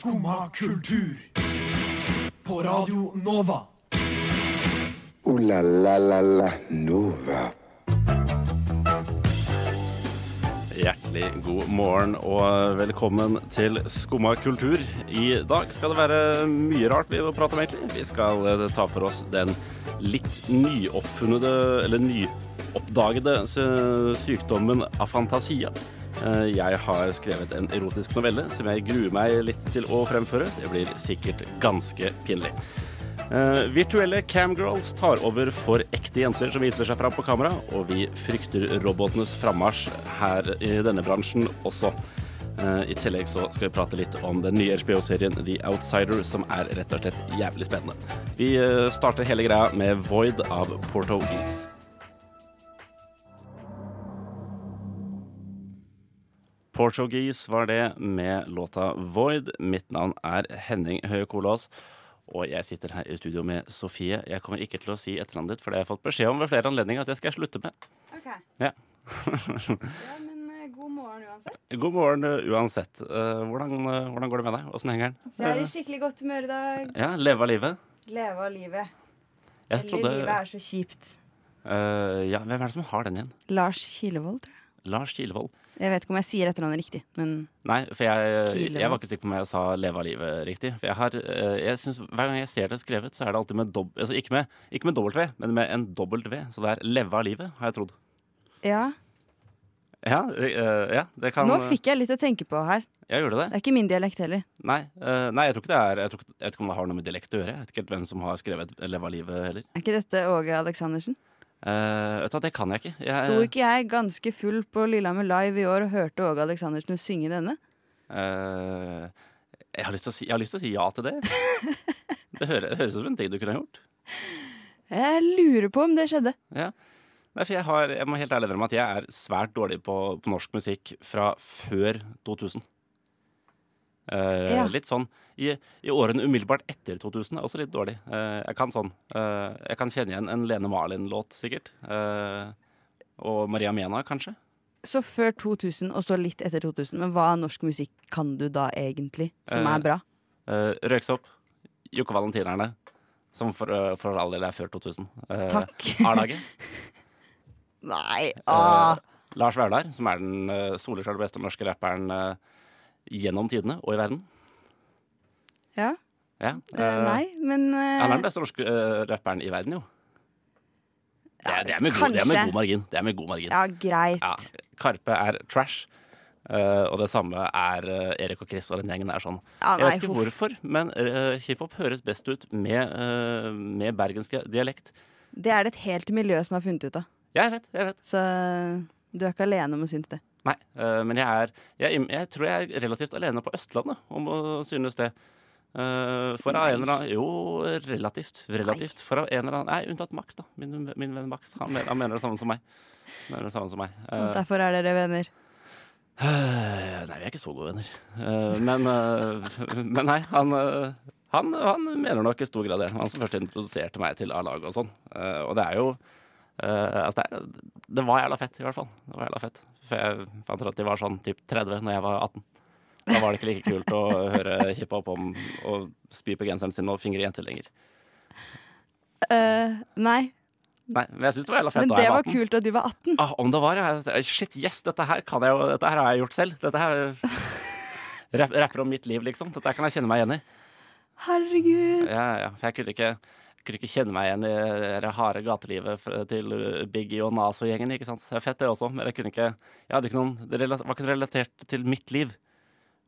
Skumma kultur. På Radio Nova. O-la-la-la-la Nova. Hjertelig god morgen og velkommen til Skumma kultur. I dag skal det være mye rart vi må prate om, egentlig. Vi skal eh, ta for oss den litt nyoppfunnede, eller nyoppdagede sy- sykdommen afantasia. Eh, Jeg har skrevet en erotisk novelle som jeg gruer meg litt til å fremføre. Det blir sikkert ganske pinlig. Eh, virtuelle camgirls tar over for ekte jenter som viser seg fram på kamera, og vi frykter robotenes frammarsj her i denne bransjen også. Eh, I tillegg så skal vi prate litt om den nye HBO-serien The Outsider, som er rett og slett jævlig spennende. Vi starter hele greia med Void av Porto Ease. Portuguese var det med låta Void. Mitt navn er Henning Høie Kolås. Og jeg sitter her i studio med Sofie. Jeg kommer ikke til å si etternavnet ditt, for det har jeg fått beskjed om ved flere anledninger at jeg skal slutte med. Okay. Ja. Ja, men eh, god morgen uansett. God morgen uh, uansett. Uh, hvordan, hvordan går det med deg? Åssen henger den? Så jeg er i skikkelig godt humør i dag. Ja, leve av livet. Leve av livet. Jeg Eller trodde livet er så kjipt. uh, Ja, hvem er det som har den igjen? Lars Kilevold, tror jeg. Lars Kilevold. Jeg vet ikke om jeg sier etternavnet riktig, men Nei, for jeg, jeg var ikke sikker på om jeg sa 'leve av livet' riktig. For jeg har, uh, jeg synes, Hver gang jeg ser det skrevet, så er det alltid med dobb... Altså ikke med, ikke med V, men med en dobbelt V. Så det er 'leve av livet', har jeg trodd. ja. Ja, uh, ja det kan Nå fikk jeg litt å tenke på her. Jeg gjorde det. Det er ikke min dialekt heller. Nei, eh, nei, jeg tror ikke det er jeg, ikke, jeg vet ikke om det har noe med dialekt å gjøre. Jeg vet ikke helt hvem som har skrevet 'Leve av livet' heller. Er ikke dette Åge Aleksandersen? Eh, vet du det kan jeg ikke. Jeg, Sto ikke jeg ganske full på Lillehammer Live i år og hørte Åge Aleksandersen synge denne? Uh, jeg, har lyst til å si, jeg har lyst til å si ja til det. Det høres, det høres ut som en ting du kunne gjort. Jeg lurer på om det skjedde. Ja. Nei, jeg, har, jeg må helt ærlig innrømme at jeg er svært dårlig på, på norsk musikk fra før 2000. Eh, Ja. Litt sånn i, I årene umiddelbart etter 2000 er også litt dårlig. Eh, jeg kan sånn eh, Jeg kan kjenne igjen en Lene Marlin-låt, sikkert. Eh, og Maria Mena, kanskje. Så før 2000, og så litt etter 2000. Men hva norsk musikk kan du da egentlig, som Eh, er bra? Uh, Røyksopp. Jokke Valentinerne. Som for, eh, for all del er før 2000. Eh, Takk. A-laget. Nei, ah. Eh, Lars Vaular, som er den uh, soleklar beste norske rapperen eh, gjennom tidene og i verden. Ja. Ja, Eh, eh, nei, men uh, Han er den beste norske uh, rapperen i verden, jo. Det det, er med god, det er med god margin. Det er med god margin. Ja, greit. Ja, Karpe er trash. eh, og det samme er eh, Erik og Chris og den gjengen er sånn. Ja, Jeg vet ikke huff. hvorfor, men uh, hiphop høres best ut med, eh, med bergensk dialekt. Det er det et helt miljø som har funnet ut av. Ja, jeg vet, jeg vet. Så du er ikke alene om å synes det. Nei, eh, men jeg er jeg, jeg tror jeg er relativt alene på Østlandet om å synes det. Eh, for av en eller annen Jo, relativt. Relativt. For av en eller annen Nei, unntatt Max, da. Min, min venn Max. Han mener, han mener det samme som meg. Han mener det samme som meg. Og Eh, derfor er dere venner. nei, vi er ikke så gode venner. Men, men nei, han, han, han mener nok i stor grad det. Han som først introduserte meg til A-laget og sånn. Og det er jo eh, altså det, det var jævla fett, i hvert fall. Det var jævla fett. For jeg fant ut at de var sånn typ 30 når jeg var 18. Da var det ikke like kult å høre hiphop om å spy på genseren sin og fingre jenter lenger. Uh, nei, Nei, men jeg syns det var jævla fett men da det jeg var var kult at du var 18. Ah, om det var, ja. Shit, yes, dette her kan jeg jo Dette her har jeg gjort selv. Dette her Rapper om mitt liv, liksom. Dette her kan jeg kjenne meg igjen i. Herregud. Ja, ja, for jeg kunne ikke, kunne ikke kjenne meg igjen i det harde gatelivet til Biggie og Naso-gjengen. ikke sant? Det er fett, det også, men jeg kunne ikke Jeg hadde ikke noen Det var ikke relatert til mitt liv.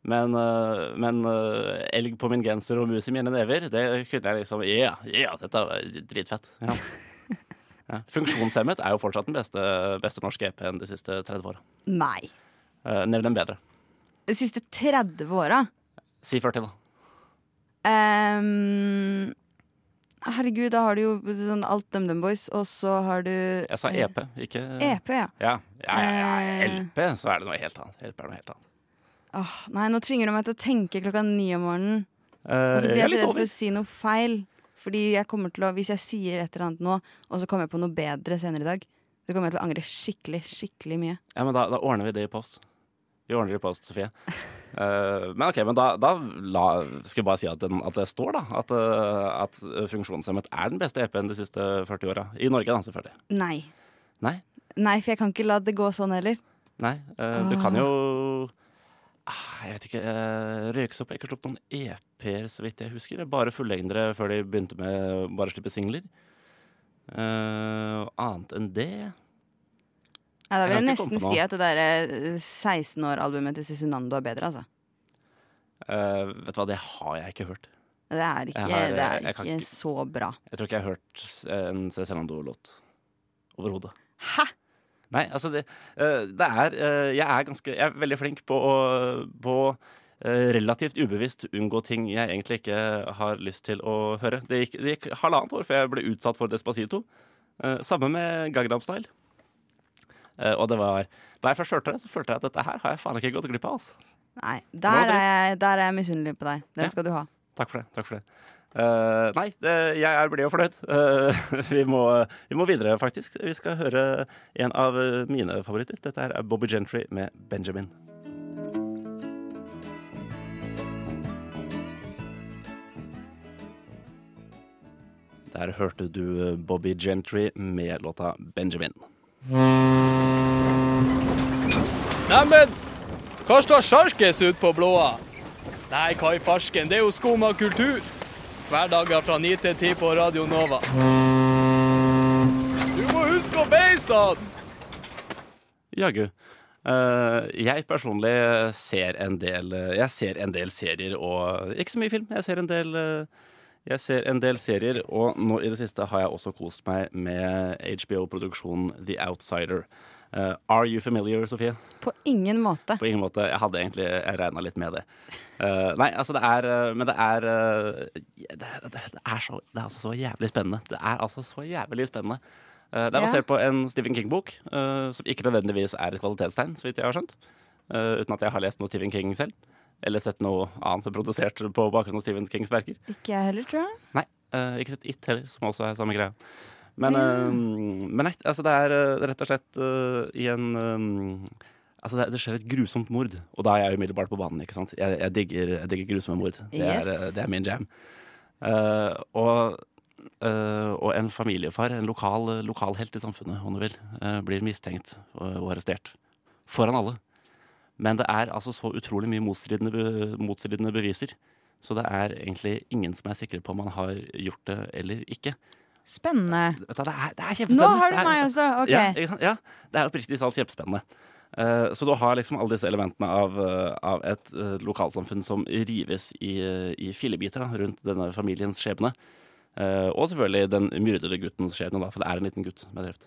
Men, uh, men uh, elg på min genser og mus i mine never, det kunne jeg liksom Ja, ja, dette var dritfett. Ja. Ja. Funksjonshemmet er jo fortsatt den beste, beste norske EP-en de siste 30 åra. Nei. Uh, Nevn en bedre. De siste 30 åra. Si 40, da. Ehm, herregud, da har du jo sånn alt DumDum Boys, og så har du Jeg sa eh, EP, ikke EP, ja. Ja, ja, ja, ja. Eh. LP, så er det noe helt annet. LP er noe helt annet. Åh, nei, nå tvinger du meg til å tenke klokka ni om morgenen. Og Uh, så blir jeg så redd for å si noe feil. Fordi jeg kommer til å, hvis jeg sier et eller annet nå, og så kommer jeg på noe bedre senere i dag, så kommer jeg til å angre skikkelig, skikkelig mye. Ja, men da, da ordner vi det i post. Vi ordner det i post, Sofie. Eh, men ok, men da, da la, skal jeg bare si at, den, at det står, da. At, uh, at Funksjonshemmet er den beste EP-en de siste 40 åra. I Norge, da, selvfølgelig. Nei. Nei? Nei, for jeg kan ikke la det gå sånn heller. Nei. Uh, du kan jo ah, Jeg vet ikke. Uh, Røyksopp har ikke sluppet noen EP-er, så vidt jeg husker. Bare fullengdere før de begynte med å slippe singler. Annet enn det Ja, da vil jeg, jeg nesten si at det derre 16 år-albumet til Cezinando er bedre, altså. Uh, Vet du hva, det har jeg ikke hørt. Det er ikke, har- det er kan ikke ikke- så bra. Jeg tror ikke jeg har hørt en Cezinando-låt overhodet. Hæ?! Nei, altså det, uh, det er uh, Jeg er ganske Jeg er veldig flink på å på, eh, relativt ubevisst unngå ting jeg egentlig ikke har lyst til å høre. Det gikk, det gikk halvannet år før jeg ble utsatt for Despacito. Eh, Samme med Gangnam Style. Eh, Og det var Da jeg først hørte det, så følte jeg at dette her har jeg faen ikke gått glipp av. Altså. Nei, der er, jeg, der er jeg misunnelig på deg. Den Ja. skal du ha. Takk for det. takk for det Uh, Nei, det, jeg blid og fornøyd. Uh, vi, må, vi må videre, faktisk. Vi skal høre en av mine favoritter. Dette er Bobby Gentry med Benjamin. Der hørte du Bobby Gentry med låta Benjamin. Neimen, hva står sjarkes ut på blåa? Nei, hva i farsken, det er jo skum av kultur. Hverdager fra 9 til 10 på Radio Nova. Du må huske å beise han! Jaggu. Uh, jeg personlig ser en del Jeg ser en del serier og Ikke så mye film. Jeg ser en del uh, Jeg ser en del serier, og nå i det siste har jeg også kost meg med HBO-produksjonen The Outsider. Eh, are you familiar, Sofie? På ingen måte. På ingen måte. Jeg hadde egentlig Jeg regna litt med det. Uh, nei, altså det er eh, Men det er det, det, det er så Det er altså så jævlig spennende. Det er altså så jævlig spennende. Uh, det er Ja. basert på en Stephen King-bok, som ikke nødvendigvis er et kvalitetstegn, så vidt jeg har skjønt. Uten at jeg har lest noe Stephen King selv. Eller sett noe annet produsert på bakgrunn av Stephen Kings verker. Ikke jeg heller, tror jeg. Nei, ikke sett It heller, som også er samme greia. Men, eh, men altså det er eh, rett og slett eh, i en eh, Altså det, det skjer et grusomt mord, og da er jeg umiddelbart på banen. ikke sant? Jeg, jeg, digger, jeg digger grusomme mord. Det, Yes. er, det er min jam. Uh, og, uh, og en familiefar, en lokal, lokalhelt i samfunnet, om du vil, uh, blir mistenkt og, og arrestert. Foran alle. Men det er altså så utrolig mye motstridende, be- motstridende beviser. Så det er egentlig ingen som er sikre på om han har gjort det eller ikke. Spennende. Vet du, det, er, det er Nå har du meg også. OK. Ja, sant? ja, det er oppriktig talt kjempespennende. Uh, så du har liksom alle disse elementene av, uh, av et uh, lokalsamfunn som rives i, i fillebiter da, rundt denne familiens skjebne. Og selvfølgelig den myrdede guttens skjebne, da, for det er en liten gutt som er drept.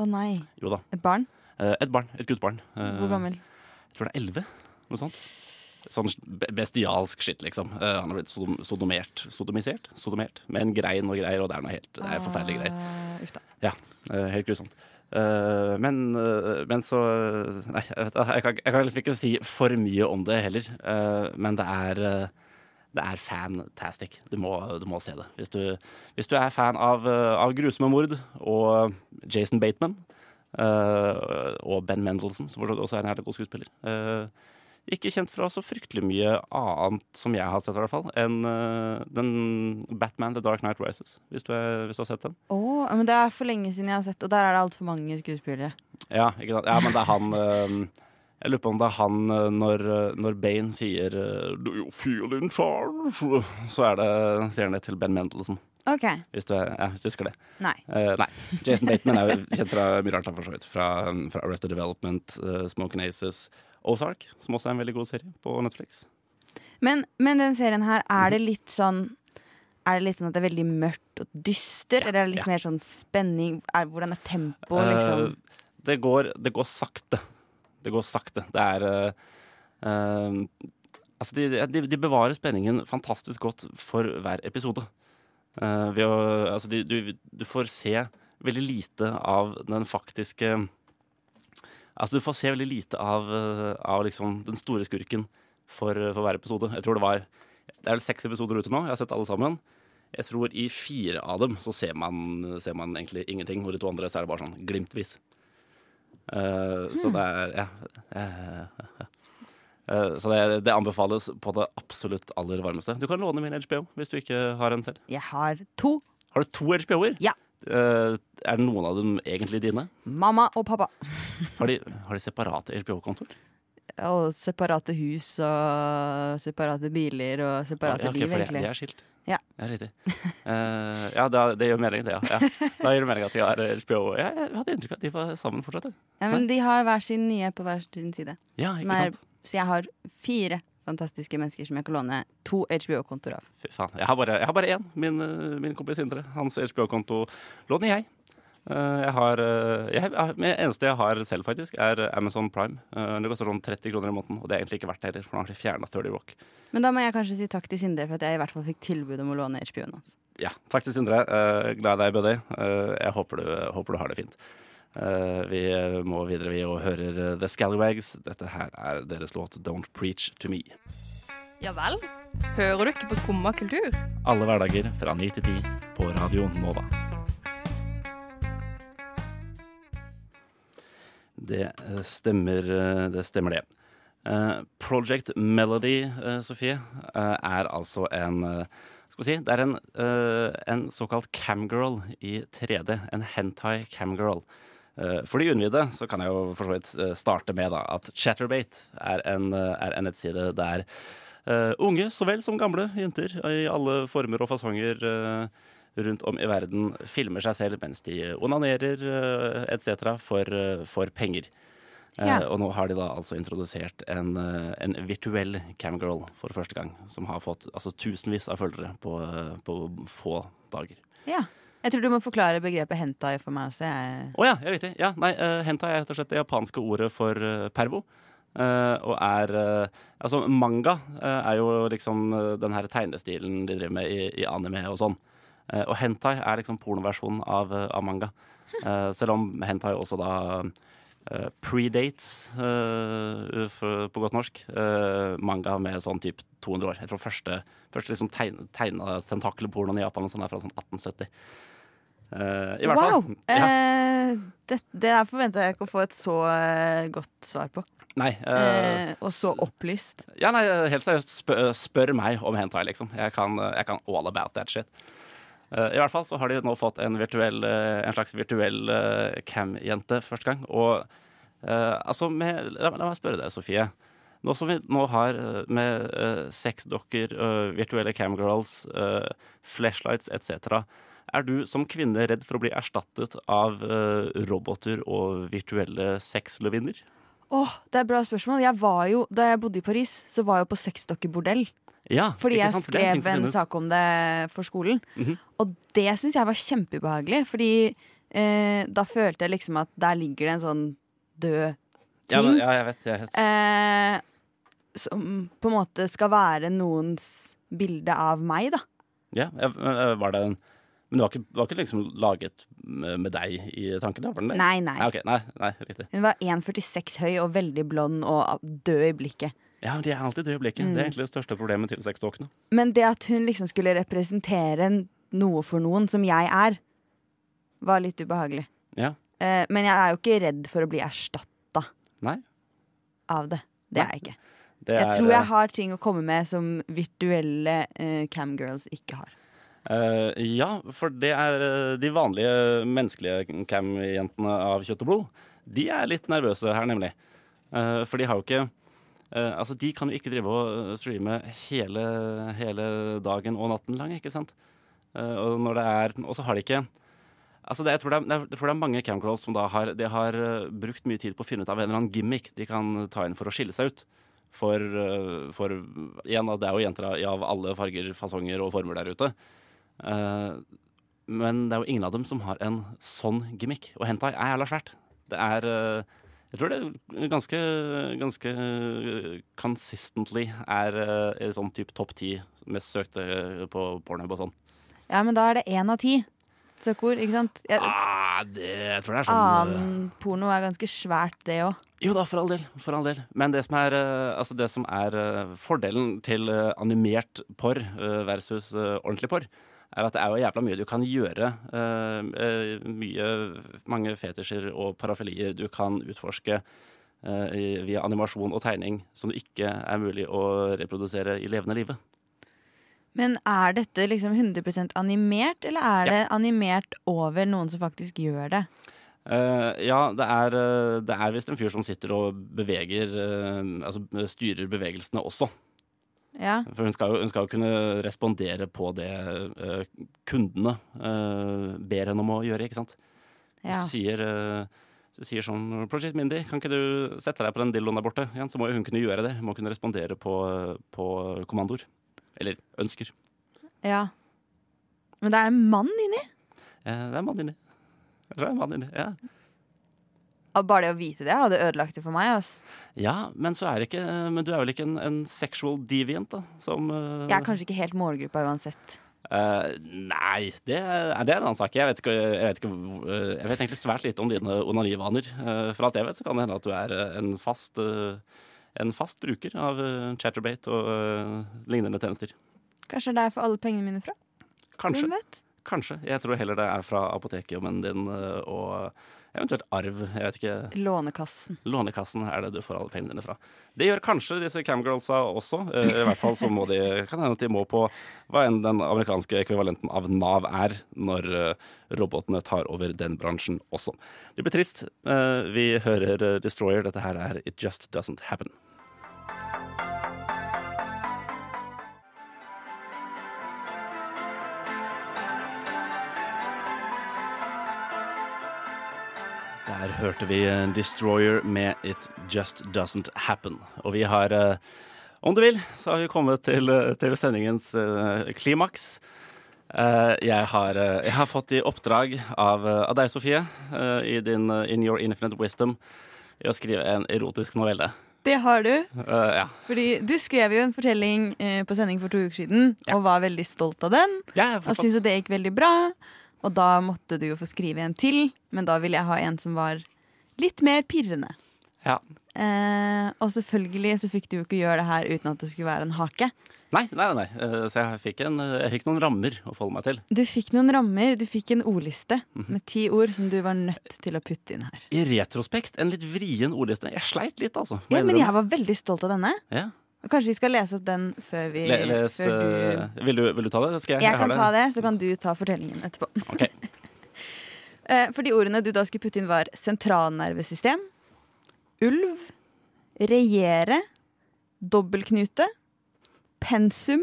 Å nei. Jo da. Et barn? Et barn. Et guttbarn. Hvor gammel? Jeg tror det er elleve. Noe sånt. Sånn bestialsk shit, liksom. Uh, han har blitt sodom, sodomert. Sodomisert? Sodomert. Med en grein og greier, og det er noe helt Det er forferdelige greier. Ah, Ja, uh, helt grusomt. Eh, men, men så Nei, jeg, vet, jeg, kan, jeg kan liksom ikke si for mye om det heller. Men det er det er fantastic. Du må, du må se det. Hvis du, hvis du er fan av, av grusomme mord og Jason Bateman og Ben Mendelsohn, som også er en jævlig god skuespiller Ikke kjent fra så fryktelig mye annet, som jeg har sett, i hvert fall, enn uh, den Batman The Dark Night Rises, hvis du, er, hvis du har sett den. Oh, men det er for lenge siden jeg har sett, og der er det altfor mange skuespillere. Ja, ja, men det er han uh, Jeg lurer på om det er han eh, når, når Bane sier Do you feel in charge? Så er det, sier han det til Ben Mendelsohn, OK. hvis du, ja, husker det. Nei. Uh, nei. Jason Bateman er jo kjent fra mye rart, for så vidt. Fra, fra Arrested Development, uh, Smoking Aces, Ozark, som også er en veldig god serie på Netflix. Men, men den serien her, er det litt sånn Er det litt sånn at det er veldig mørkt og dyster, eller er det litt ja. mer sånn spenning? Er, hvordan er tempoet, liksom? Uh, det, går, det går sakte. Det går sakte. Det er uh, uh, Altså, de, de, de bevarer spenningen fantastisk godt for hver episode. Eh, ved å Altså, de, du, du får se veldig lite av den faktiske Altså, du får se veldig lite av, eh, av liksom den store skurken for, for hver episode. Jeg tror det var Det er vel seks episoder ute nå. Jeg har sett alle sammen. Jeg tror i fire av dem så ser man, ser man egentlig ingenting. Og de to andre så er det bare sånn glimtvis. Eh, Så det er Ja. eh, Eh, så det, det anbefales på det absolutt aller varmeste. Du kan låne min HBO hvis du ikke har en selv. Jeg har to. Har du to HBO-er? Ja. Eh, er noen av dem egentlig dine? Mamma og pappa. Har de, har de separate HBO-kontoer? Og separate hus og separate biler og separate Ja, okay, liv, for det, egentlig. de er skilt? Ja. Ja, riktig. Uh, ja, det, det gjør mening, det. Ja. ja. Da gir det mening at de har HBO. Jeg, jeg hadde inntrykk av at de var sammen fortsatt. Ja, men de har hver sin nye på hver sin side. Ja, ikke er, sant? så jeg har fire fantastiske mennesker som jeg kan låne to HBO-kontoer av. Fy faen. Jeg har bare, jeg har bare én. Min, eh, min kompis Sindre. Hans HBO-konto låner jeg. Eh, Jeg har, eh, jeg, jeg, det eneste jeg har selv, faktisk, er Amazon Prime. Eh, Det koster sånn 30 kroner i måneden, og det er egentlig ikke verdt det heller. For nå har de fjerna 30 Rock. Men da må jeg kanskje si takk til Sindre for at jeg i hvert fall fikk tilbud om å låne HBO-en hans. Ja, takk til Sindre. Eh, glad i deg, buddy. Eh, jeg håper du, håper du har det fint. Eh, vi må videre, vi, og hører The Scallywags. Dette her er deres låt 'Don't Preach To Me'. Ja vel? Hører du ikke på Skumma kultur? Alle hverdager fra 9 til 10 på Radio Nova. Det eh, stemmer, eh, det stemmer det. Eh, Project Melody, Sofie, er altså en skal vi si, Det er en, en såkalt camgirl i 3D. En hentai camgirl. For de unnvidde så kan jeg jo for så vidt starte med da, at Chatterbate er en, er en nettside der unge så vel som gamle jenter i alle former og fasonger rundt om i verden filmer seg selv mens de onanerer uh, etc. For, eh, for penger. Eh, og nå har de da altså introdusert en, eh, en virtuell camgirl for første gang. Som har fått altså, tusenvis av følgere på, eh, på få dager. Ja. Jeg tror du må forklare begrepet hentai for meg også. Jeg... Å ja, ja, riktig. Ja, nei, uh, hentai er rett og slett det japanske ordet for uh, pervo. Uh, og er eh, Altså, manga eh, er jo liksom eh, den her tegnestilen de driver med i, i anime og sånn. Eh, og hentai er liksom pornoversjonen av, eh, av manga. Eh, selv om hentai også da predates, på godt norsk, manga med sånn type 200 år. Jeg tror første, første liksom tegn, tegna tentakelpornoen i Japan sånn er fra sånn 1870. Uh, I hvert wow! fall. Ja. Uh, det, det der forventa jeg ikke å få et så uh, godt svar på. Nei. og så opplyst. ja, nei, helt seriøst, spør, spør meg om hentai, liksom. Jeg kan, jeg kan all about that shit. Eh, I hvert fall så har de nå fått en, virtuell, eh, en slags virtuell eh, cam-jente første gang. Og altså med, la, la meg spørre deg, Sofie. Nå som vi nå har med uh, sexdokker, virtuelle camgirls, flashlights etc. Er du som kvinne redd for å bli erstattet av roboter og virtuelle sexløvinner? Åh, Det er et bra spørsmål. Jeg var jo, Da jeg bodde i Paris, så var jeg på sexdokkebordell. Ja, Fordi jeg sant? Skrev en sak om det for skolen. Mhm. Og det syns jeg var kjempeubehagelig. Fordi eh, da følte jeg liksom at der ligger det en sånn død Ja, ting. ja, jeg vet. Jeg vet. eh, som på en måte skal være noens bilde av meg, da. Ja, øh, var det en Men det var ikke, var ikke liksom laget med deg i tankene? Nei, nei. Nei, okay, nei, nei, riktig. Hun var 1,46 høy og veldig blond og død i blikket. Ja, De er alltid døde i blikket. Mm. Det er egentlig det største problemet til sexdokkene. Men det at hun liksom skulle representere noe for noen som jeg er, var litt ubehagelig. Ja. Eh, men jeg er jo ikke redd for å bli erstatta av det. Det Nei. er jeg ikke. Det Jeg er, tror jeg øh, har ting å komme med som virtuelle eh, camgirls ikke har. Uh, Ja, for det er øh, de vanlige menneskelige cam-jentene av kjøtt og blod. De er litt nervøse her, nemlig. Uh, for de har jo ikke eh, Altså, de kan jo ikke drive og øh, streame hele, hele dagen og natten lang, ikke sant? Uh, og er Og så har de ikke Altså det, jeg, tror det er, jeg tror det er mange camgirls som da har, har eh, brukt mye tid på å finne ut av en eller annen gimmick de kan ta inn for å skille seg ut. For, uh, for igjen, det er jo jenter av- alle farger, fasonger og former der ute. Uh, men det er jo ingen av dem som har en sånn gimmick. Og hentai er jævla svært. Det er eh, Jeg tror det ganske, ganske eh, consistently er en sånn type topp ti mest søkte på Pornhub og sånn. Ja, men da er det én av ti søkeord, ikke sant? Jeg, Ah, det jeg tror det er sånn eh, annen porno er ganske svært, det òg. Jo da, for all del. For all del. Men det som er, eh, altså det som er eh, fordelen til eh, animert porr eh, versus eh, ordentlig porr, er at det er jo jævla mye du kan gjøre. eh, mye, mange fetisjer og parafilier du kan utforske uh, via animasjon og tegning som det ikke er mulig å reprodusere i levende live. Men er dette liksom 100% animert, eller er det animert over noen som faktisk gjør det? Uh, ja, det er, det er visst en fyr som sitter og beveger Altså styrer bevegelsene også. Ja. For hun skal jo, hun skal jo kunne respondere på det uh, kundene uh, ber henne om å gjøre, ikke sant. ja. Så sier, uh, sier sånn Project Mindy, kan ikke du sette deg på den dildoen der borte? Ja, så må jo hun kunne gjøre det. Hun må kunne respondere på, på kommandoer. Eller ønsker. ja. Men det er en mann inni? Eh, det er en mann inni. Jeg tror det er en mann inni. Ja. Bare det å vite det hadde ødelagt det for meg. Altså. ja, men så er det ikke Men du er vel ikke en, en sexual deviant, da? Som uh... Jeg er kanskje ikke helt målgruppa uansett. Uh, nei, det, det er en annen sak. Jeg vet, ikke, jeg, vet ikke, eh, jeg vet egentlig svært lite om dine onanivaner. Uh, for alt jeg vet, så kan det hende at du er en fast, en fast bruker av Chatterbate og lignende tjenester. Kanskje det er for alle pengene mine fra? Kanskje. Kanskje. Jeg tror heller det er fra apotekjommen din eh, og eventuelt arv. Jeg vet ikke. Lånekassen. Lånekassen er det du får alle pengene dine fra. Det gjør kanskje disse camgirlsa også. Eh, I hvert fall så må de kan hende at de må på hva enn den amerikanske ekvivalenten av Nav er, når eh, robotene tar over den bransjen også. Det blir trist. Eh, Vi hører Destroyer. Dette her er It Just Doesn't Happen. Der hørte vi eh, Destroyer med It Just Doesn't Happen. Og vi har, eh, om du vil, så har vi kommet til, eh, til sendingens klimaks. Jeg, har, jeg har fått i oppdrag av, av deg, Sofie, i din In Your Infinite Wisdom, i å skrive en erotisk novelle. Det har du. Uh, ja. Fordi du skrev jo en fortelling på sending for to uker siden, Ja. og var veldig stolt av den. Ja, Og syntes at det gikk veldig bra. Og da måtte du jo få skrive en til, men da ville jeg ha en som var litt mer pirrende. ja. Eh, og selvfølgelig så fikk du jo ikke gjøre det her uten at det skulle være en hake. Nei, nei, nei. Eh, Så jeg fikk, en, jeg fikk noen rammer å forholde meg til. Du fikk noen rammer, du fikk en ordliste Mhm. med ti ord som du var nødt til å putte inn her. I retrospekt en litt vrien ordliste. Jeg sleit litt, altså. Ja, men jeg var veldig stolt av denne. Ja. Kanskje vi skal lese opp den før vi Le, les, før du eh, vil, du, vil du ta det? Skal jeg? Jeg jeg kan ta det, så kan du ta fortellingen etterpå. Ok. Eh, For de ordene du da skulle putte inn, var sentralnervesystem, ulv, regjere, dobbeltknute, pensum,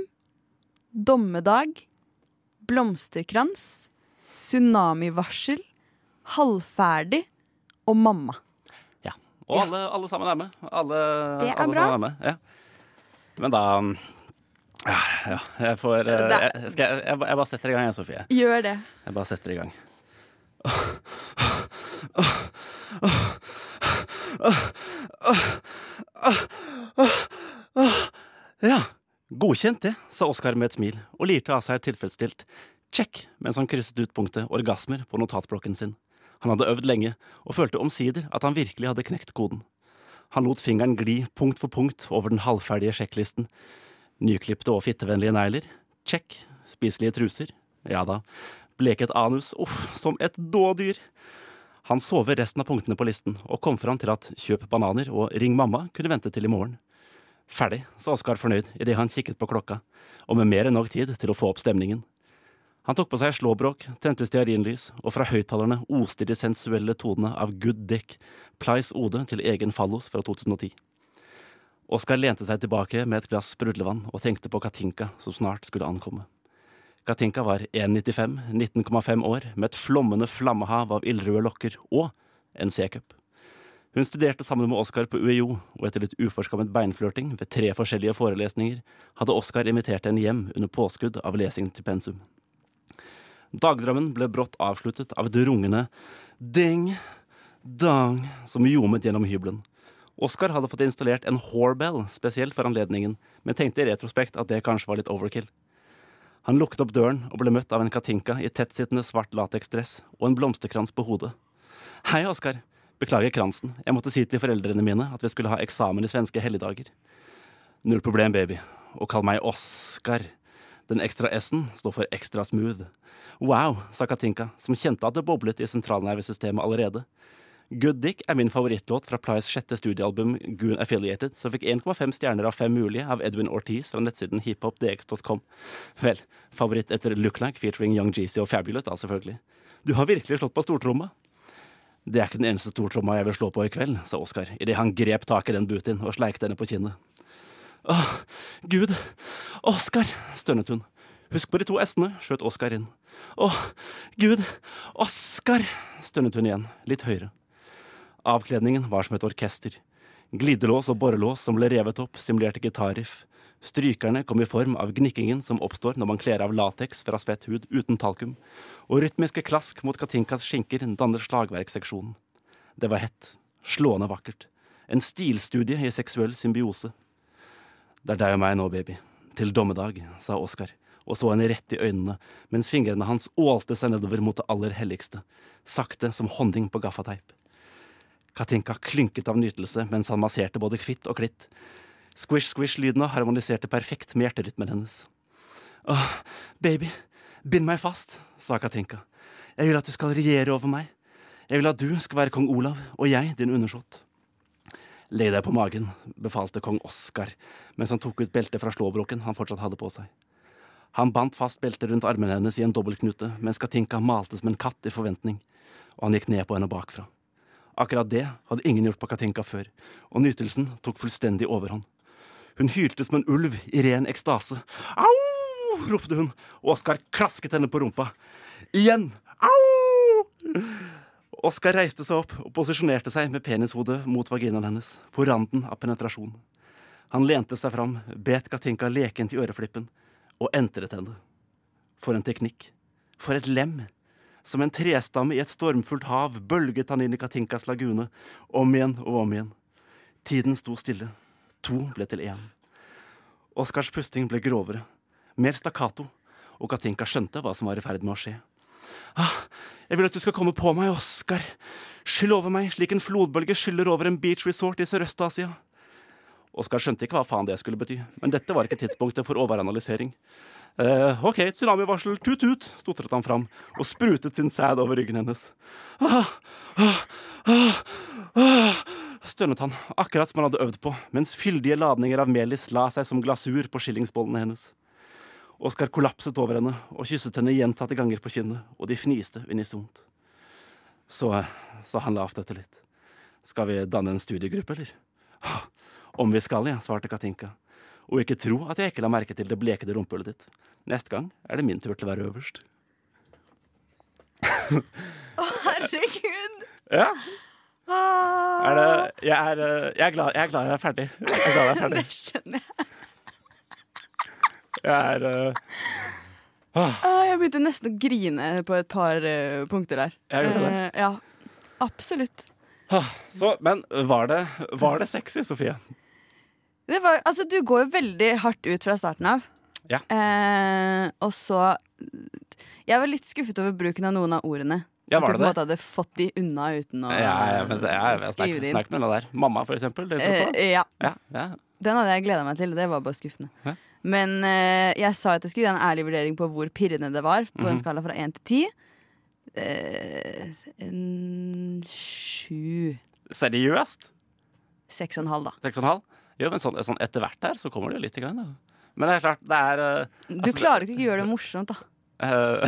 dommedag, blomsterkrans, tsunamivarsel, halvferdig og mamma. Ja. Og alle, alle sammen er med. Alle, Det er alle bra. Er med. Ja. Men da ja, jeg får eh, jeg, skal, jeg, jeg bare setter i gang, jeg, Sofie. Gjør det. Jeg bare setter i gang. Ja, godkjent det, sa Oskar med et smil og lirte av seg tilfredsstilt. Check, mens han krysset ut punktet orgasmer på notatblokken sin. Han hadde øvd lenge og følte omsider at han virkelig hadde knekt koden. Han lot fingeren gli punkt for punkt over den halvferdige sjekklisten. Nyklipte og fittevennlige negler. Check. Spiselige truser. Ja da. Bleket anus. Uff, som et dådyr. Han så over resten av punktene på listen, og kom fram til at kjøp bananer og ring mamma kunne vente til i morgen. Ferdig, sa Oskar fornøyd idet han kikket på klokka, og med mer enn nok tid til å få opp stemningen. Han tok på seg slåbrok, tente stearinlys, og fra høyttalerne oste de sensuelle tonene av Good Dick, Plies ode til egen fallos fra 2010. Oskar lente seg tilbake med et glass sprudlevann og tenkte på Katinka som snart skulle ankomme. Katinka var 1,95, 19,5 år, med et flommende flammehav av ildrøde lokker og en C-cup. Hun studerte sammen med Oskar på UiO, og etter litt uforskammet beinflørting ved tre forskjellige forelesninger hadde Oskar invitert henne hjem under påskudd av lesing til pensum. Dagdrømmen ble brått avsluttet av et rungende ding, dang som ljomet gjennom hybelen. Oskar hadde fått installert en whorebell spesielt for anledningen, men tenkte i retrospekt at det kanskje var litt overkill. Han lukket opp døren og ble møtt av en katinka i tettsittende svart lateksdress og en blomsterkrans på hodet. Hei, Oskar. Beklager kransen. Jeg måtte si til foreldrene mine at vi skulle ha eksamen i svenske helligdager. Null problem, baby. Og kall meg Oskar. Den ekstra S-en står for ekstra smooth. Wow, sa Katinka, som kjente at det boblet i sentralnervesystemet allerede. Good Dick er min favorittlåt fra Plies sjette studioalbum Goon Affiliated, som fikk 1,5 stjerner av fem mulige av Edwin Ortiz fra nettsiden hiphopdx.com. Vel, favoritt etter Look Like featuring Young Jeezy og Fabulous, da selvfølgelig. Du har virkelig slått på stortromma. Det er ikke den eneste stortromma jeg vil slå på i kveld, sa Oskar idet han grep tak i den Butin og sleikte henne på kinnet. Åh, gud, Oskar, stønnet hun. Husk på de to s-ene, skjøt Oskar inn. Åh, gud, Oskar, stønnet hun igjen, litt høyere. Avkledningen var som et orkester. Glidelås og borrelås som ble revet opp, simulerte gitarriff. Strykerne kom i form av gnikkingen som oppstår når man kler av lateks fra svett hud uten talkum, og rytmiske klask mot Katinkas skinker danner slagverkseksjonen. Det var hett, slående vakkert. En stilstudie i seksuell symbiose. Det er deg og meg nå, baby. Til dommedag, sa Oskar, og så henne rett i øynene, mens fingrene hans ålte seg nedover mot det aller helligste, sakte som honning på gaffateip. Katinka klynket av nytelse mens han masserte både kvitt og klitt. Squish-squish-lydene harmoniserte perfekt med hjerterytmen hennes. Åh, baby, bind meg fast, sa Katinka. Jeg vil at du skal regjere over meg. Jeg vil at du skal være kong Olav, og jeg din undersått. Legg deg på magen, befalte kong Oskar mens han tok ut beltet fra slåbroken han fortsatt hadde på seg. Han bandt fast beltet rundt armen hennes i en dobbeltknute mens Katinka malte som en katt i forventning, og han gikk ned på henne bakfra. Akkurat det hadde ingen gjort på Katinka før, og nytelsen tok fullstendig overhånd. Hun hylte som en ulv i ren ekstase. Au! ropte hun, og Oskar klasket henne på rumpa. Igjen! Au! Oskar reiste seg opp og posisjonerte seg med penishodet mot vaginaen hennes, på randen av penetrasjon. Han lente seg fram, bet Katinka lekent i øreflippen og entret henne. For en teknikk. For et lem. Som en trestamme i et stormfullt hav bølget han inn i Katinkas lagune, om igjen og om igjen. Tiden sto stille. To ble til én. Oskars pusting ble grovere, mer stakkato, og Katinka skjønte hva som var i ferd med å skje. Ah, jeg vil at du skal komme på meg, Oskar. Skyll over meg slik en flodbølge skyller over en beach resort i Sørøst-Asia. Oskar skjønte ikke hva faen det skulle bety, men dette var ikke tidspunktet for overanalysering. Uh, OK, tsunamivarsel, tut-tut, stotret han fram og sprutet sin sæd over ryggen hennes. Ah, ah, ah, ah, stønnet han, akkurat som han hadde øvd på, mens fyldige ladninger av melis la seg som glasur på skillingsbollene hennes. Oskar kollapset over henne og kysset henne gjentatte ganger på kinnet, og de fniste unisont. Så sa han lavt etter litt. Skal vi danne en studiegruppe, eller? «Ah, Om vi skal, ja, svarte Katinka. Og ikke tro at jeg ikke la merke til det blekede rumpehullet ditt. Neste gang er det min tur til å være øverst. Herregud! Ja, Ah, er det Jeg er, eh, jeg er, glad, jeg er glad jeg er ferdig. Jeg er glad jeg er ferdig. det skjønner jeg. Jeg er eh, Ah, jeg begynte nesten å grine på et par eh, punkter der. Jeg gjorde det. Eh, ja, absolutt. Så, men var det, var det sexy, Sofie? Det var, altså, du går jo veldig hardt ut fra starten av. Ja. Eh, og så Jeg var litt skuffet over bruken av noen av ordene. Ja, At var du det på en måte hadde fått de unna uten å Ja, ja, men det er, jeg skrive det inn. snakker med noe der. Mamma, for eksempel. Eh, ja, Ja, ja. Den hadde jeg gleda meg til. Det var bare skuffende. Men eh, jeg sa at jeg skulle gi en ærlig vurdering på hvor pirrende det var. På Mhm. en skala fra én til ti. Eh, en sju. Seriøst? Seks og en halv, da. Seks og en halv? Jo, men sånn, sånn etter hvert der, så kommer det jo litt i gang, da. Men det er klart, det er eh, Du Altså, klarer ikke å gjøre det morsomt, da. eh,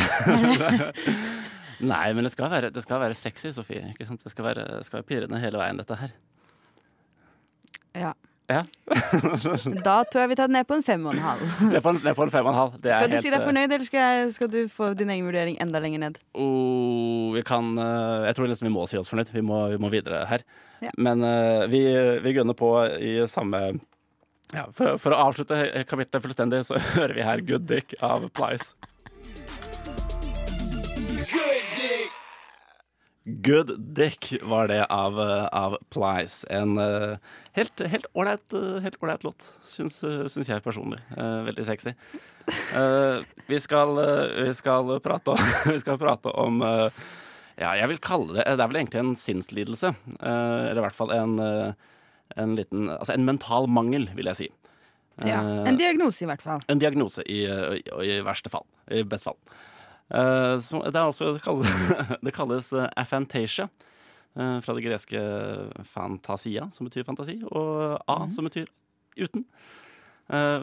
Nei, men det skal være, det skal være sexy, Sofie. Ikke sant? Det skal være, det skal være pirrende hele veien, dette her. Ja. Ja. Da tror jeg vi tar den ned på en fem og en halv. Er på en, er på en fem og en halv. Det Skal du helt, si deg eh, fornøyd, eller skal, jeg, skal du få din egen vurdering enda lenger ned? Oh, vi kan eh, Jeg tror nesten vi må si oss fornøyd. Vi må, vi må videre her. Ja. Men eh, vi, vi gunner på i samme ja, for, for å avslutte kapittelet fullstendig, så hører vi her 'Good Dick' av Plies. Good Dick var det av, eh, av Plies. En uh, helt helt ålreit helt ålreit låt, syns, syns jeg personlig. Uh, veldig sexy. Vi, skal, vi, skal prate om, vi skal prate om Ja, jeg vil kalle det Det er vel egentlig en sinnslidelse. eller i hvert fall en, en liten Altså en mental mangel, vil jeg si. Ja. En diagnose, i hvert fall. en diagnose i, i, i verste fall. I best fall. Eh, det, er altså, det kalles, det kalles eh, aphantasia, eh, fra det greske fantasia, som betyr fantasi, og a, som betyr uten.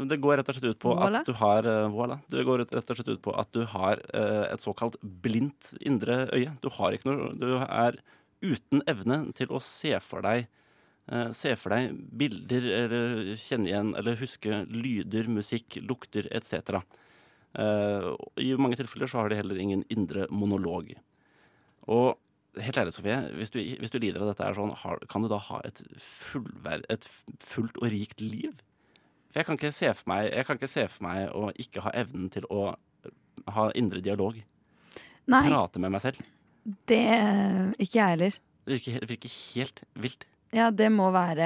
Det går rett og slett ut på Voilà. at du har voilà. Det går rett og slett ut på at du har et såkalt blindt indre øye. Du har ikke noe Du er uten evne til å se for deg Se for deg bilder eller kjenne igjen eller huske lyder, musikk, lukter etc. Eh, I mange tilfeller så har de heller ingen indre monolog. Og helt ærlig, Sofie, hvis du, hvis du lider av dette, sånn, kan du da ha et, fullver, et fullt og rikt liv? For jeg kan ikke se for meg, jeg kan ikke se for meg å ikke ha evnen til å ha indre dialog. Nei, Prate med meg selv. det Ikke jeg heller. Det virker, virker helt vilt. Ja, det må være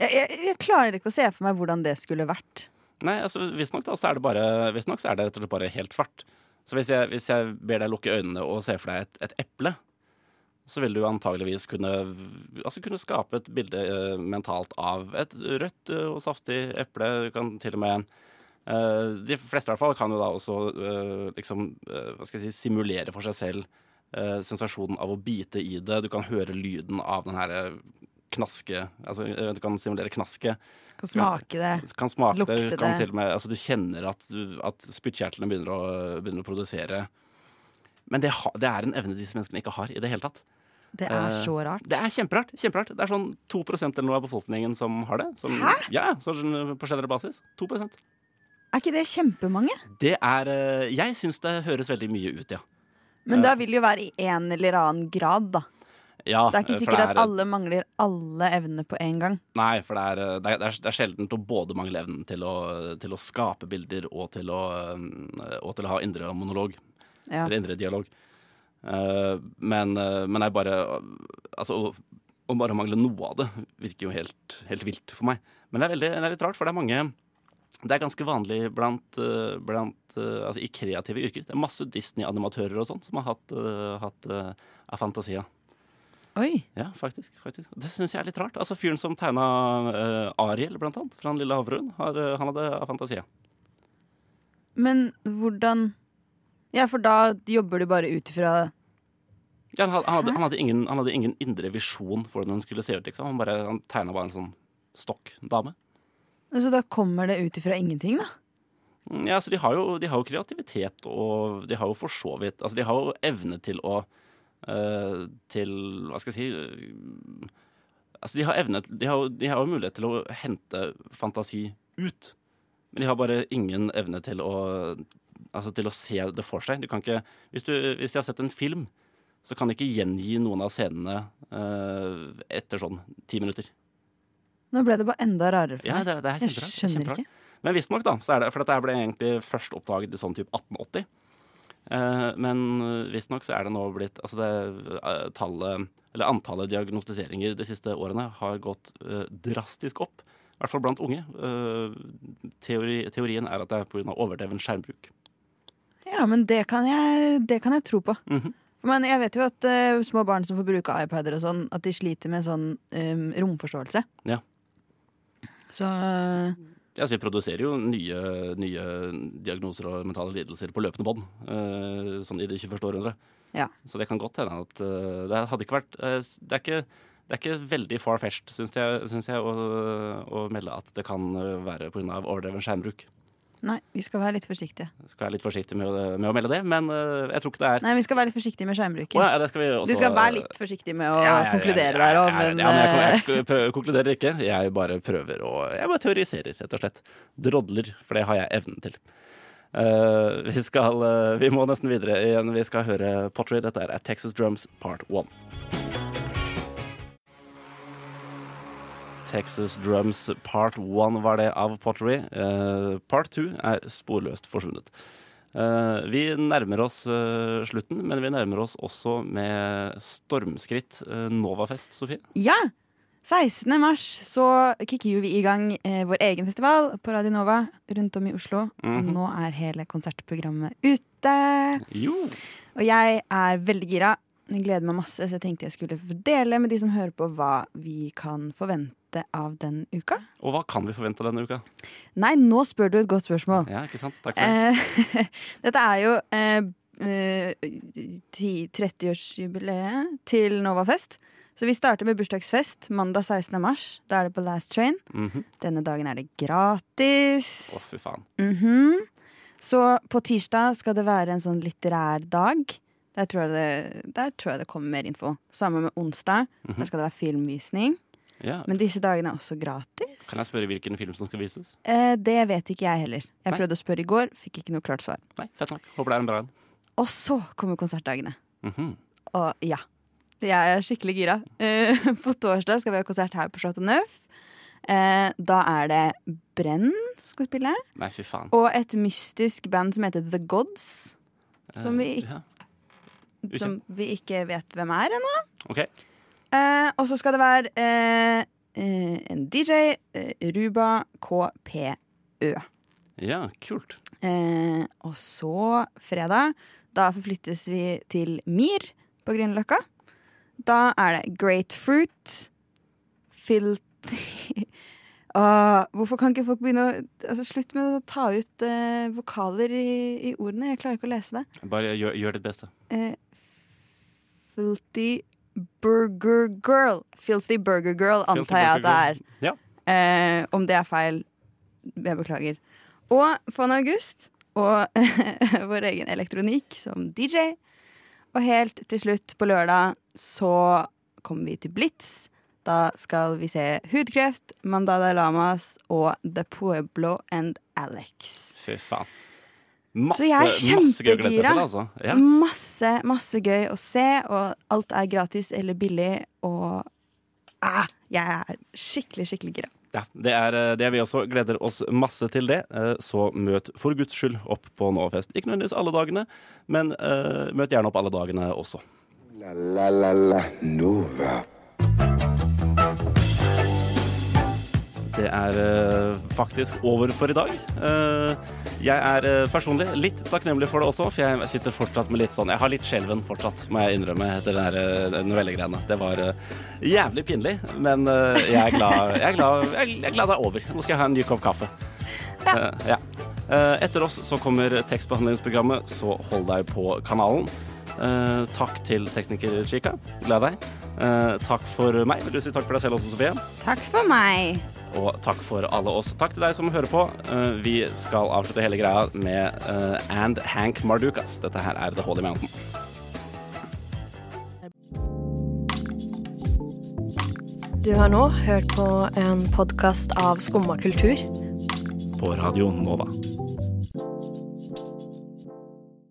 jeg, jeg, jeg klarer ikke å se for meg hvordan det skulle vært. Nei, altså Visstnok er det bare Visstnok er det rett og slett bare helt svart. Så hvis jeg, hvis jeg ber deg lukke øynene og se for deg et, et eple, så vil du antageligvis kunne, altså kunne skape et bilde uh, mentalt av et rødt eh, og saftig eple. Du kan til og med uh, De fleste i hvert fall kan jo da også uh, liksom hva skal jeg si, simulere for seg selv sensasjonen av å bite i det. Du kan høre lyden av den her knaske Altså eh, du kan simulere knaske. Kan smake det. Kan smake Lukte det. Kan til og med, altså du kjenner at, at spyttkjertlene begynner, begynner å produsere. Men det, det er en evne disse menneskene ikke har i det hele tatt. Det er Eh, så rart. Det er kjemperart. kjemperart. Det er sånn 2% eller noe av befolkningen som har det. Som, Hæ? Ja, sånn på generell basis. 2 Er ikke det kjempemange? Det er eh, Jeg syns det høres veldig mye ut, ja. Men da vil det jo være i en eller annen grad, da. Ja Det er ikke sikkert er- at alle mangler alle evnene på en gang. Nei, for det er, eh, det er, det er, sjeldent å både mangle evnen til å, til å skape bilder og til å, eh, og til å ha indre monolog. Ja. Eller indre dialog. Eh, men, eh, men jeg bare Altså, å, bare mangle noe av det virker jo helt, helt vilt for meg. Men det er, veldig, det er litt rart, for det er mange Det er ganske vanlig blant, eh, blant eh, Altså i kreative yrker. Det er masse Disney-animatører og sånn som har hatt, eh, hatt eh, Afantasia. Oi. Ja, faktisk. faktisk. Det syns jeg er litt rart. Altså Fyren som tegna uh, Ariel, blant annet, fra Den lille havfruen, har, eh, han hadde Afantasia. Men hvordan Ja, for da jobber du bare ut ifra Ja, han, han, hadde, han, hadde ingen, han hadde ingen indre visjon for hvordan hun skulle se ut. liksom. Han, bare, han tegna bare en sånn stokk-dame. Så da kommer det ut ifra ingenting, da? Mm, Ja, altså, de har, jo, de har jo kreativitet, og de har jo for så vidt Altså, de har jo evne til å Til Hva skal jeg si eh, Altså, de har evne De har, de har jo mulighet til å hente fantasi ut. Men de har bare ingen evne til å Altså til å se det for seg. Du kan ikke Hvis, du, hvis de har sett en film, så kan de ikke gjengi noen av scenene eh, etter sånn ti minutter. Nå ble det bare enda rarere for Ja, meg. det, det er Jeg skjønner ikke. Men visstnok, da, så er det For dette ble egentlig først oppdaget i sånn type 1880. Eh, men visstnok så er det nå blitt Altså det eh, tallet Eller antallet diagnostiseringer de siste årene har gått eh, drastisk opp. I hvert fall blant unge. Eh, teori, teorien er at det er pga. overdreven skjermbruk. Ja, men det kan jeg, det kan jeg tro på. Mhm. Men jeg vet jo at uh, små barn som får bruke iPader og sånn, at de sliter med sånn um, romforståelse. Ja. Så eh, Ja, så vi produserer jo nye, nye diagnoser og mentale lidelser på løpende bånd. uh, sånn i det 21. århundre. Ja. Så det kan godt hende at uh, det hadde ikke vært uh, Det er ikke, det er ikke veldig far-fetched, syns jeg, synes jeg å, å melde at det kan være pga. overdreven skjermbruk. Nei, vi skal være litt forsiktige. Jeg skal være litt forsiktige med med å melde det, men uh, jeg tror ikke det er Nei, vi skal være litt forsiktige med skjermbruken. Oh, ja, det skal vi også, Du skal være litt forsiktig med å Ja, ja, konkludere der òg, men, ja, men jeg, eh, jeg, prø- konkluderer ikke. Jeg bare prøver å Jeg bare teoriserer, rett og slett. Drodler, for det har jeg evnen til. Uh, vi skal uh, Vi må nesten videre igjen. Vi skal høre Pottery. Dette er Texas Drums Part 1. Texas Drums Part 1 var det av Pottery. Eh, part 2 er sporløst forsvunnet. Eh, vi nærmer oss eh, slutten, men vi nærmer oss også med stormskritt eh, Novafest, Sofie. Ja! 16. mars så kicker vi i gang eh, vår egen festival på Radio Nova rundt om i Oslo. Mhm. Og nå er hele konsertprogrammet ute. Jo. Og jeg er veldig gira. Jeg gleder meg masse, så jeg tenkte jeg skulle dele med de som hører på, hva vi kan forvente av den uka. Og hva kan vi forvente denne uka? Nei, nå spør du et godt spørsmål. Ja, ikke sant? Takk for det. Eh, dette er jo eh, eh, 30-årsjubileet til Novafest. Så vi starter med bursdagsfest mandag 16. mars. Da er det på Last Train. Mhm. Denne dagen er det gratis. Å, fy faen. Mhm. Så på tirsdag skal det være en sånn litterær dag. Der tror jeg det, der tror jeg det kommer mer info. Samme med onsdag. Mm -hmm. Da skal det være filmvisning. Ja. Men disse dagene er også gratis. Kan jeg spørre hvilken film som skal vises? Eh, det vet ikke jeg heller. Jeg Nei. prøvde å spørre i går, fikk ikke noe klart svar. Nei, fett nok. Håper det er en bra en. Og så kommer konsertdagene. Mhm. Og ja. Jeg er skikkelig gira. Eh, på torsdag skal vi ha konsert her på Chateau Neuf. Eh, da er det Brenn som skal spille. Nei, fy faen. Og et mystisk band som heter The Gods. Som vi Eh, ikke- ja. Som vi ikke vet hvem er ennå. OK. Eh, og så skal det være eh, eh, en DJ, eh, Ruba KPØ. Ja, kult. Eh, og så fredag, da forflyttes vi til Mir på Grünerløkka. Da er det Grapefruit, Filthy Åh, Hvorfor kan ikke folk begynne å altså, Slutt med å ta ut eh, vokaler i, i ordene. Jeg klarer ikke å lese det. Bare gjør, gjør ditt beste. Eh, filthy Burger Girl. Filthy Burger Girl, antar jeg at det er. Ja. Eh, om det er feil, jeg beklager. Og Von August og vår egen elektronikk som DJ. Og helt til slutt, på lørdag, så kommer vi til Blitz. Da skal vi se Hudkreft, Mandada Lamas og The Pueblo and Alex. Fy faen. Masse, Så jeg er masse kjempegira. til, altså. Ja. Masse, masse gøy å se, og alt er gratis eller billig, og ah, jeg er skikkelig, skikkelig gira. Ja, det er, eh, det vi også. Gleder oss masse til det. Eh, Så møt for guds skyld opp på Novafest. Ikke nødvendigvis alle dagene, men uh, møt gjerne opp alle dagene også. La la la la Nova. Det er eh, faktisk over for i dag. Eh, jeg er eh, personlig litt takknemlig for det også, for jeg sitter fortsatt med litt sånn Jeg har litt skjelven fortsatt, må jeg innrømme, etter den novellegreiene. Det var jævlig pinlig, men jeg, er glad, jeg, er glad, jeg er glad det er over. Nå skal jeg ha en ny kopp kaffe. Ja. Eh, etter oss så kommer tekstbehandlingsprogrammet, så hold deg på kanalen. Eh, takk til tekniker Chica. Gleder deg. Eh, takk for meg. Vil du si takk for deg selv også, Sofie? Takk for meg. Og takk for alle oss. Takk til deg som hører på. Eh, vi skal avslutte hele greia med eh, And Hank Mardukas. Dette her er The Holy Mountain. Du har nå hørt på en podkast av Skumma kultur. På Radio Nova.